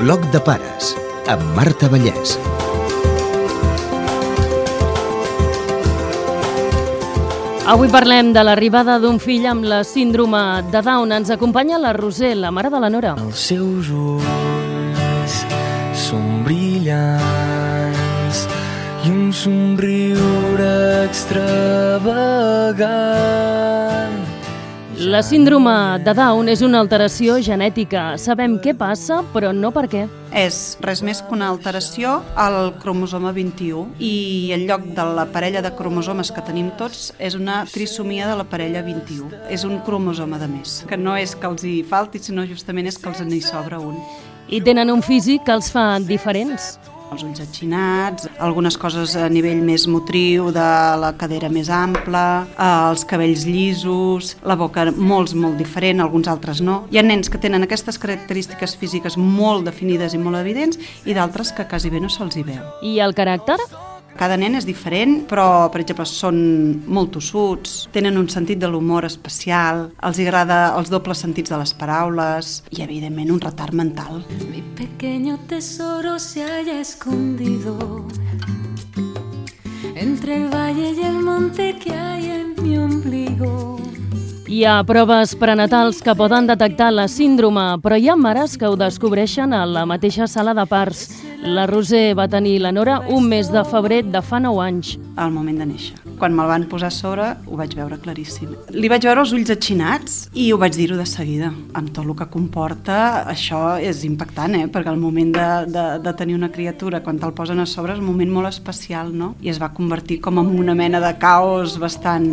Bloc de pares, amb Marta Vallès. Avui parlem de l'arribada d'un fill amb la síndrome de Down. Ens acompanya la Roser, la mare de la Nora. Els seus ulls són brillants i un somriure extravagant. La síndrome de Down és una alteració genètica. Sabem què passa, però no per què. És res més que una alteració al cromosoma 21 i en lloc de la parella de cromosomes que tenim tots és una trisomia de la parella 21. És un cromosoma de més, que no és que els hi falti, sinó justament és que els n'hi sobra un. I tenen un físic que els fa diferents. Els ulls atxinats, algunes coses a nivell més motriu, de la cadera més ampla, eh, els cabells llisos, la boca molts, molt diferent, alguns altres no. Hi ha nens que tenen aquestes característiques físiques molt definides i molt evidents i d'altres que quasi bé no se'ls hi veu. I el caràcter? Cada nen és diferent, però, per exemple, són molt tossuts, tenen un sentit de l'humor especial, els agrada els dobles sentits de les paraules i, evidentment, un retard mental. Mi pequeño tesoro se halla escondido entre el valle y el monte que hay en mi ombligo. Hi ha proves prenatals que poden detectar la síndrome, però hi ha mares que ho descobreixen a la mateixa sala de parts. La Roser va tenir la Nora un mes de febrer de fa 9 anys. al moment de néixer. Quan me'l van posar a sobre ho vaig veure claríssim. Li vaig veure els ulls atxinats i ho vaig dir-ho de seguida. Amb tot el que comporta, això és impactant, eh? perquè el moment de, de, de tenir una criatura, quan te'l posen a sobre, és un moment molt especial, no? I es va convertir com en una mena de caos bastant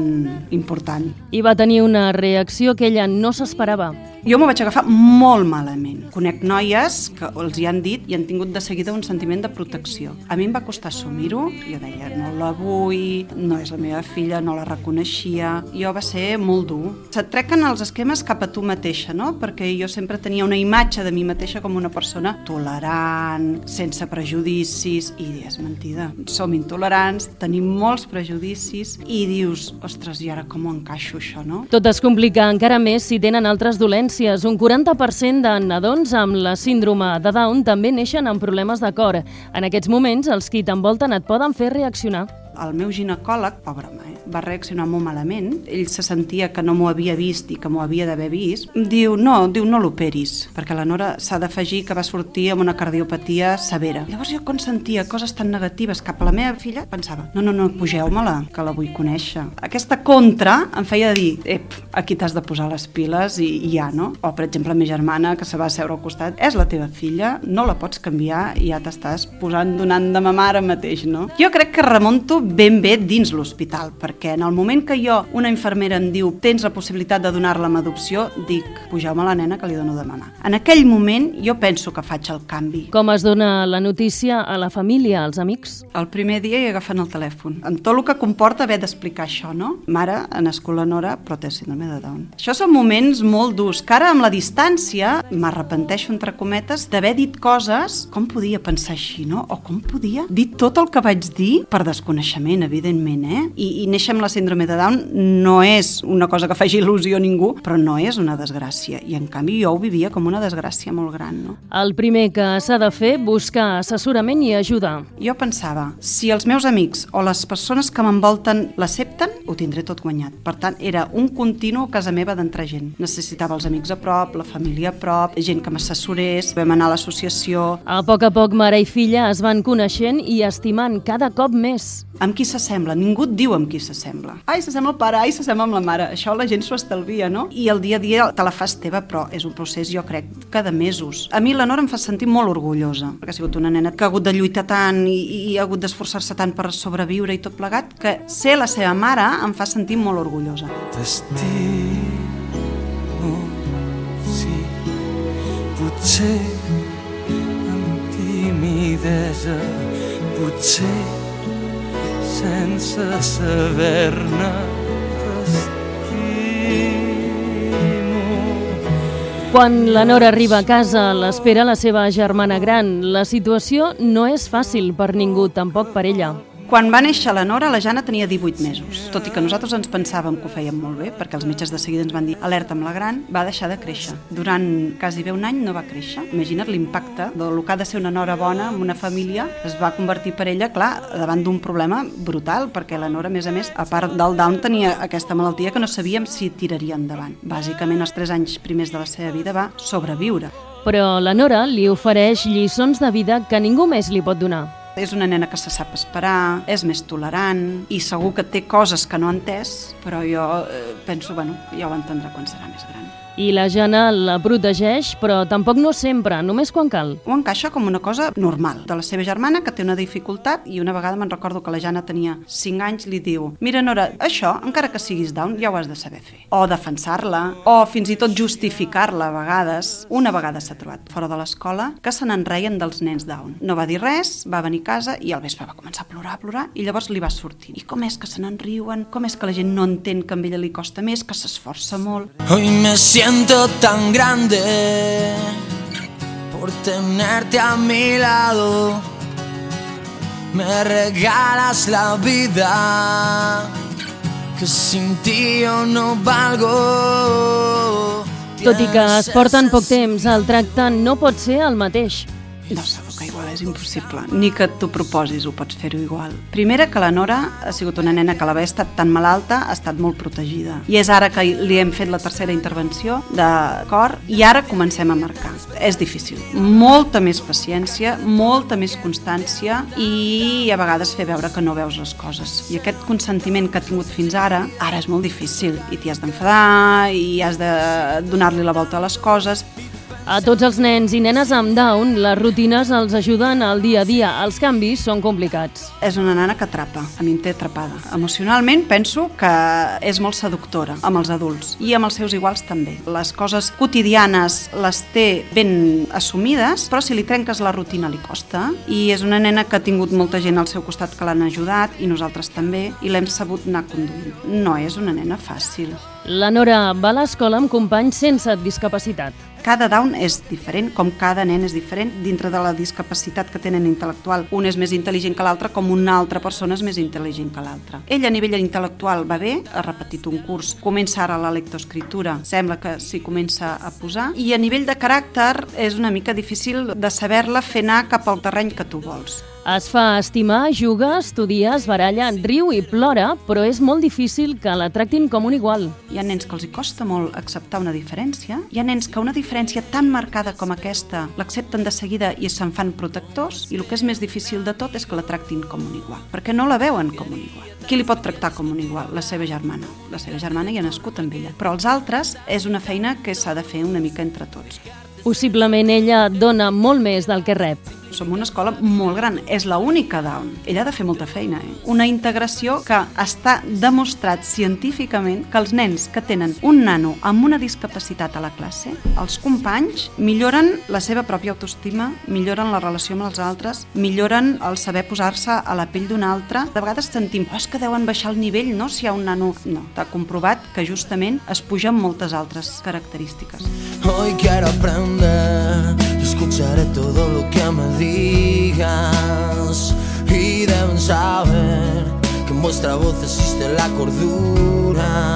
important. I va tenir una reacció que ella no s'esperava. Jo m'ho vaig agafar molt malament. Conec noies que els hi han dit i han tingut de seguida un sentiment de protecció. A mi em va costar assumir-ho, jo deia, no la vull, no és la meva filla, no la reconeixia, jo va ser molt dur. Se't trequen els esquemes cap a tu mateixa, no? Perquè jo sempre tenia una imatge de mi mateixa com una persona tolerant, sense prejudicis, i és mentida. Som intolerants, tenim molts prejudicis, i dius, ostres, i ara com ho encaixo això, no? Tot es complica encara més si tenen altres dolències. Un 40% de nadons amb la síndrome de Down també neixen amb problemes de cor. En aquests moments, els qui t'envolten et poden fer reaccionar. El meu ginecòleg, pobre home, eh, va reaccionar molt malament. Ell se sentia que no m'ho havia vist i que m'ho havia d'haver vist. Diu, no, diu, no l'operis, perquè la Nora s'ha d'afegir que va sortir amb una cardiopatia severa. Llavors jo quan sentia coses tan negatives cap a la meva filla, pensava, no, no, no, pugeu-me-la, que la vull conèixer. Aquesta contra em feia dir, ep, aquí t'has de posar les piles i, i ja, no? O, per exemple, la meva germana, que se va seure al costat, és la teva filla, no la pots canviar i ja t'estàs posant donant de mamar ara mateix, no? Jo crec que remonto ben bé dins l'hospital, perquè en el moment que jo, una infermera em diu tens la possibilitat de donar-la amb adopció, dic, pugeu-me la nena que li dono de mamar. En aquell moment jo penso que faig el canvi. Com es dona la notícia a la família, als amics? El primer dia hi agafen el telèfon, amb tot el que comporta haver d'explicar això, no? Mare, la Nora, però té síndrome de Down. Això són moments molt durs, que ara amb la distància m'arrepenteixo, entre cometes, d'haver dit coses, com podia pensar així, no? O com podia dir tot el que vaig dir per desconeixement, evidentment, eh? I, i néixer amb la síndrome de Down no és una cosa que faci il·lusió a ningú, però no és una desgràcia. I en canvi jo ho vivia com una desgràcia molt gran, no? El primer que s'ha de fer, buscar assessorament i ajuda. Jo pensava, si els meus amics o les persones que m'envolten l'accepten, ho tindré tot guanyat. Per tant, era un continu a casa meva d'entrar gent. Necessitava els amics a prop, la família a prop, gent que m'assessorés, vam anar a l'associació... A poc a poc, mare i filla es van coneixent i estimant cada cop més. Amb qui s'assembla? Ningú et diu amb qui s'assembla. Ai, s'assembla al pare, ai, s'assembla amb la mare. Això la gent s'ho estalvia, no? I el dia a dia te la fas teva, però és un procés, jo crec, cada mesos. A mi la Nora em fa sentir molt orgullosa, perquè ha sigut una nena que ha hagut de lluitar tant i, i ha hagut d'esforçar-se tant per sobreviure i tot plegat, que ser la seva mare em fa sentir molt orgullosa. T'estimo, sí, potser amb timidesa, potser sense saber-ne t'estimo. Quan la Nora arriba a casa, l'espera la seva germana gran. La situació no és fàcil per ningú, tampoc per ella. Quan va néixer la Nora, la Jana tenia 18 mesos. Tot i que nosaltres ens pensàvem que ho fèiem molt bé, perquè els metges de seguida ens van dir alerta amb la gran, va deixar de créixer. Durant quasi bé un any no va créixer. Imagina't l'impacte del que ha de ser una Nora bona en una família, es va convertir per ella, clar, davant d'un problema brutal, perquè la Nora, a més a més, a part del Down, tenia aquesta malaltia que no sabíem si tiraria endavant. Bàsicament, els 3 anys primers de la seva vida va sobreviure. Però la Nora li ofereix lliçons de vida que ningú més li pot donar. És una nena que se sap esperar, és més tolerant i segur que té coses que no ha entès, però jo eh, penso, bueno, ja ho entendrà quan serà més gran. I la Jana la protegeix, però tampoc no sempre, només quan cal. Ho encaixa com una cosa normal de la seva germana que té una dificultat i una vegada me'n recordo que la Jana tenia 5 anys li diu mira Nora, això, encara que siguis down, ja ho has de saber fer. O defensar-la, o fins i tot justificar-la a vegades. Una vegada s'ha trobat fora de l'escola que se n'enreien dels nens down. No va dir res, va venir a casa i al vespre va començar a plorar, a plorar i llavors li va sortir. I com és que se n'enriuen? Com és que la gent no entén que a ella li costa més, que s'esforça molt? Hoy me siento tan grande por tenerte a mi lado. Me regalas la vida, que sin ti yo no valgo. Tot i que es porten poc temps, el tracte no pot ser el mateix. No, que igual és impossible. Ni que t'ho proposis ho pots fer-ho igual. Primera, que la Nora ha sigut una nena que l'haver estat tan malalta ha estat molt protegida. I és ara que li hem fet la tercera intervenció de cor i ara comencem a marcar. És difícil. Molta més paciència, molta més constància i a vegades fer veure que no veus les coses. I aquest consentiment que ha tingut fins ara, ara és molt difícil i t'hi has d'enfadar i has de donar-li la volta a les coses. A tots els nens i nenes amb Down, les rutines els ajuden al dia a dia. Els canvis són complicats. És una nana que atrapa, a mi em té atrapada. Emocionalment penso que és molt seductora amb els adults i amb els seus iguals també. Les coses quotidianes les té ben assumides, però si li trenques la rutina li costa i és una nena que ha tingut molta gent al seu costat que l'han ajudat i nosaltres també i l'hem sabut anar conduint. No és una nena fàcil. La Nora va a l'escola amb companys sense discapacitat. Cada down és diferent, com cada nen és diferent dintre de la discapacitat que tenen intel·lectual. Un és més intel·ligent que l'altre, com una altra persona és més intel·ligent que l'altra. Ella a nivell intel·lectual va bé, ha repetit un curs, comença ara la lectoescriptura, sembla que s'hi comença a posar, i a nivell de caràcter és una mica difícil de saber-la fer anar cap al terreny que tu vols. Es fa estimar, juga, estudia, es baralla, riu i plora, però és molt difícil que la tractin com un igual. Hi ha nens que els hi costa molt acceptar una diferència, hi ha nens que una diferència tan marcada com aquesta l'accepten de seguida i se'n fan protectors, i el que és més difícil de tot és que la tractin com un igual, perquè no la veuen com un igual. Qui li pot tractar com un igual? La seva germana. La seva germana hi ha nascut amb ella. Però els altres és una feina que s'ha de fer una mica entre tots. Possiblement ella dona molt més del que rep. Som una escola molt gran, és la única Down. Ella ha de fer molta feina, eh? Una integració que està demostrat científicament que els nens que tenen un nano amb una discapacitat a la classe, els companys milloren la seva pròpia autoestima, milloren la relació amb els altres, milloren el saber posar-se a la pell d'un altre. De vegades sentim, oh, és que deuen baixar el nivell, no?, si hi ha un nano... No, t'ha comprovat que justament es puja amb moltes altres característiques. Hoy quiero aprender escucharé todo lo que me digas. Y deben saber que en vuestra voz existe la cordura.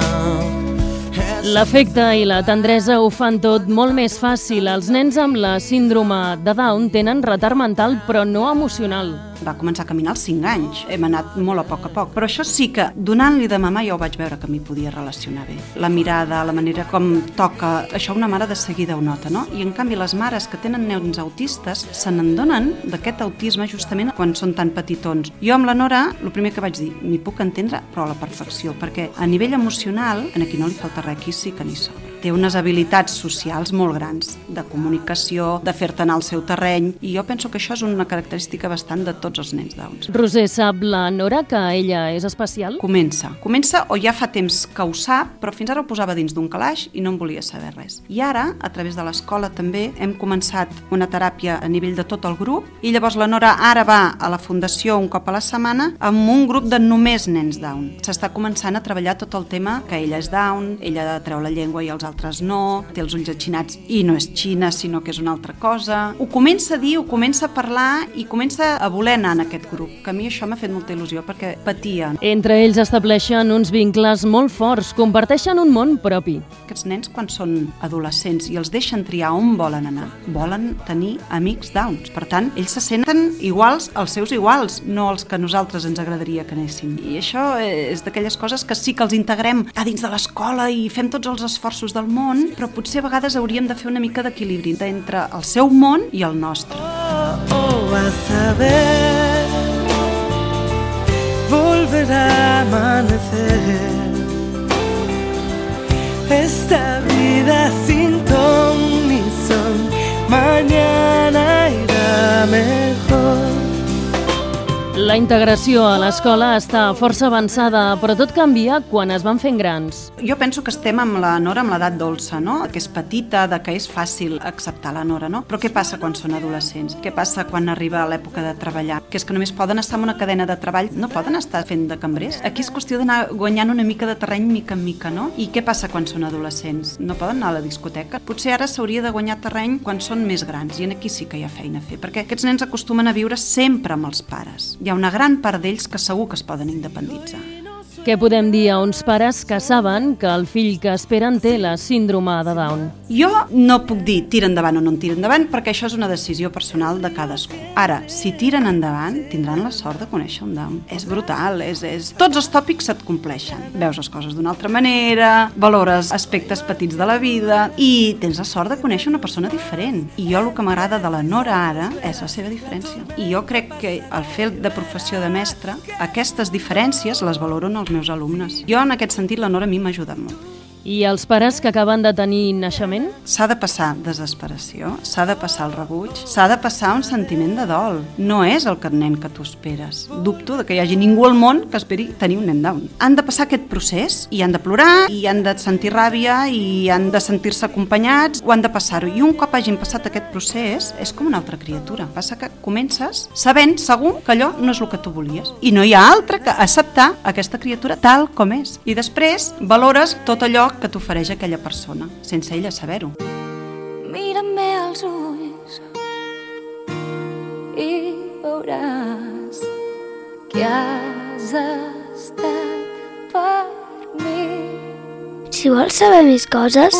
L'afecte i la tendresa ho fan tot molt més fàcil. Els nens amb la síndrome de Down tenen retard mental, però no emocional. Va començar a caminar als 5 anys. Hem anat molt a poc a poc. Però això sí que, donant-li de mamà, jo vaig veure que m'hi podia relacionar bé. La mirada, la manera com toca, això una mare de seguida ho nota, no? I en canvi les mares que tenen nens autistes se n'endonen d'aquest autisme justament quan són tan petitons. Jo amb la Nora, el primer que vaig dir, m'hi puc entendre, però a la perfecció, perquè a nivell emocional, en aquí no li falta res, aquí sí que n'hi sobra. Té unes habilitats socials molt grans, de comunicació, de fer-te anar al seu terreny, i jo penso que això és una característica bastant de tots els nens Downs. Roser, sap la Nora que ella és especial? Comença. Comença o ja fa temps que ho sap, però fins ara ho posava dins d'un calaix i no en volia saber res. I ara, a través de l'escola també, hem començat una teràpia a nivell de tot el grup i llavors la Nora ara va a la fundació un cop a la setmana amb un grup de només nens Down. S'està començant a treballar tot el tema que ella és Down, ella treu la llengua i els altres altres no, té els ulls atxinats i no és Xina, sinó que és una altra cosa. Ho comença a dir, ho comença a parlar i comença a voler anar en aquest grup, que a mi això m'ha fet molta il·lusió perquè patia. Entre ells estableixen uns vincles molt forts, comparteixen un món propi. Aquests nens, quan són adolescents i els deixen triar on volen anar, volen tenir amics downs. Per tant, ells se senten iguals als seus iguals, no els que nosaltres ens agradaria que anessin. I això és d'aquelles coses que sí que els integrem a dins de l'escola i fem tots els esforços del món, però potser a vegades hauríem de fer una mica d'equilibri entre el seu món i el nostre. Oh, a saber, volverá a amanecer. Esta vida sin ton ni son, mañana irá mejor. La integració a l'escola està força avançada, però tot canvia quan es van fent grans. Jo penso que estem amb la Nora amb l'edat dolça, no? que és petita, de que és fàcil acceptar la Nora, no? Però què passa quan són adolescents? Què passa quan arriba l'època de treballar? Que és que només poden estar en una cadena de treball, no poden estar fent de cambrers. Aquí és qüestió d'anar guanyant una mica de terreny mica en mica, no? I què passa quan són adolescents? No poden anar a la discoteca? Potser ara s'hauria de guanyar terreny quan són més grans, i en aquí sí que hi ha feina a fer, perquè aquests nens acostumen a viure sempre amb els pares. Hi ha una gran part d'ells que segur que es poden independitzar. Què podem dir a uns pares que saben que el fill que esperen té la síndrome de Down? Jo no puc dir tira endavant o no en tira endavant perquè això és una decisió personal de cadascú. Ara, si tiren endavant, tindran la sort de conèixer un Down. És brutal, és, és... tots els tòpics se't compleixen. Veus les coses d'una altra manera, valores aspectes petits de la vida i tens la sort de conèixer una persona diferent. I jo el que m'agrada de la Nora ara és la seva diferència. I jo crec que al fer de professió de mestre, aquestes diferències les valoro en els meus alumnes. Jo, en aquest sentit, la Nora a mi m'ha ajudat molt. I els pares que acaben de tenir naixement? S'ha de passar desesperació, s'ha de passar el rebuig, s'ha de passar un sentiment de dol. No és el que nen que tu esperes. Dubto de que hi hagi ningú al món que esperi tenir un nen down. Han de passar aquest procés i han de plorar, i han de sentir ràbia, i han de sentir-se acompanyats, o han de passar-ho. I un cop hagin passat aquest procés, és com una altra criatura. Passa que comences sabent segur que allò no és el que tu volies. I no hi ha altre que acceptar aquesta criatura tal com és. I després valores tot allò que t'ofereix aquella persona, sense ella saber-ho. Mírame als ulls i veuràs que has estat per mi. Si vols saber més coses,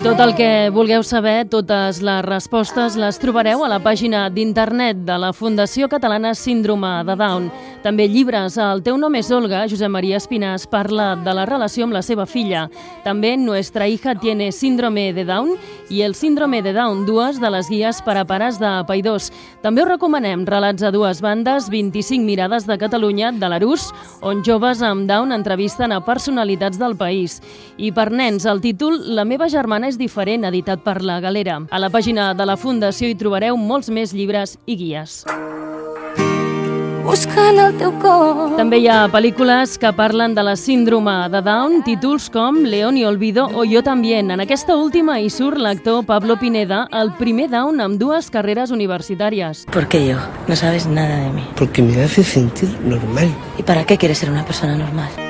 Tot el que vulgueu saber, totes les respostes les trobareu a la pàgina d'internet de la Fundació Catalana Síndrome de Down. També llibres. El teu nom és Olga, Josep Maria Espinàs parla de la relació amb la seva filla. També Nuestra hija tiene síndrome de Down i el síndrome de Down, dues de les guies per a pares de païdors. També us recomanem Relats a dues bandes, 25 mirades de Catalunya, de l'Arús, on joves amb Down entrevisten a personalitats del país. I per nens, el títol La meva germana és diferent, editat per La Galera. A la pàgina de la Fundació hi trobareu molts més llibres i guies. buscant el teu cor. També hi ha pel·lícules que parlen de la síndrome de Down, títols com León y Olvido o Yo también. En aquesta última hi surt l'actor Pablo Pineda, el primer Down amb dues carreres universitàries. ¿Por qué yo? No sabes nada de mí. Porque me hace sentir normal. ¿Y para qué quieres ser una persona normal?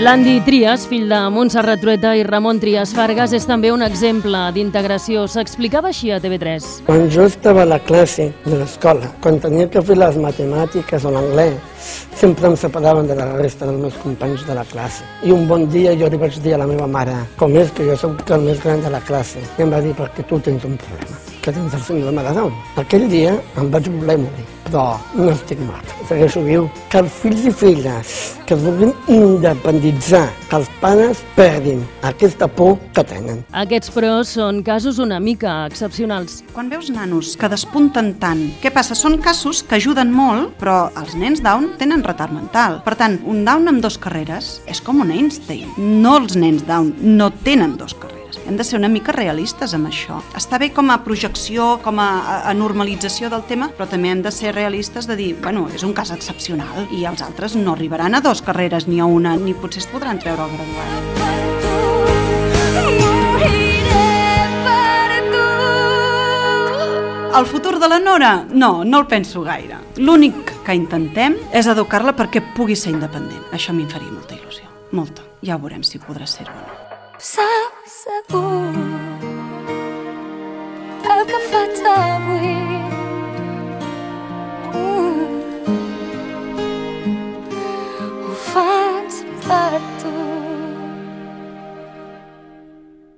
L'Andy Trias, fill de Montserrat Trueta i Ramon Trias Fargas, és també un exemple d'integració. S'explicava així a TV3. Quan jo estava a la classe de l'escola, quan tenia que fer les matemàtiques o l'anglès, sempre em separaven de la resta dels meus companys de la classe. I un bon dia jo li vaig dir a la meva mare, com és que jo sóc el més gran de la classe, i em va dir, perquè tu tens un problema, que tens el síndrome de Down. Aquell dia em vaig voler morir, però no estic mort. Segueixo viu. Que els fills i filles que es vulguin independitzar, que els pares perdin aquesta por que tenen. Aquests, però, són casos una mica excepcionals. Quan veus nanos que despunten tant, què passa? Són casos que ajuden molt, però els nens Down tenen retard mental. Per tant, un Down amb dos carreres és com un Einstein. No els nens Down no tenen dos carreres. Hem de ser una mica realistes amb això. Està bé com a projecció, com a, a, normalització del tema, però també hem de ser realistes de dir, bueno, és un cas excepcional i els altres no arribaran a dos carreres ni a una, ni potser es podran treure el graduat. El futur de la Nora? No, no el penso gaire. L'únic que intentem és educar-la perquè pugui ser independent. Això em faria molta il·lusió. Molta. Ja veurem si podrà ser-ho o no. seguro Alcanza a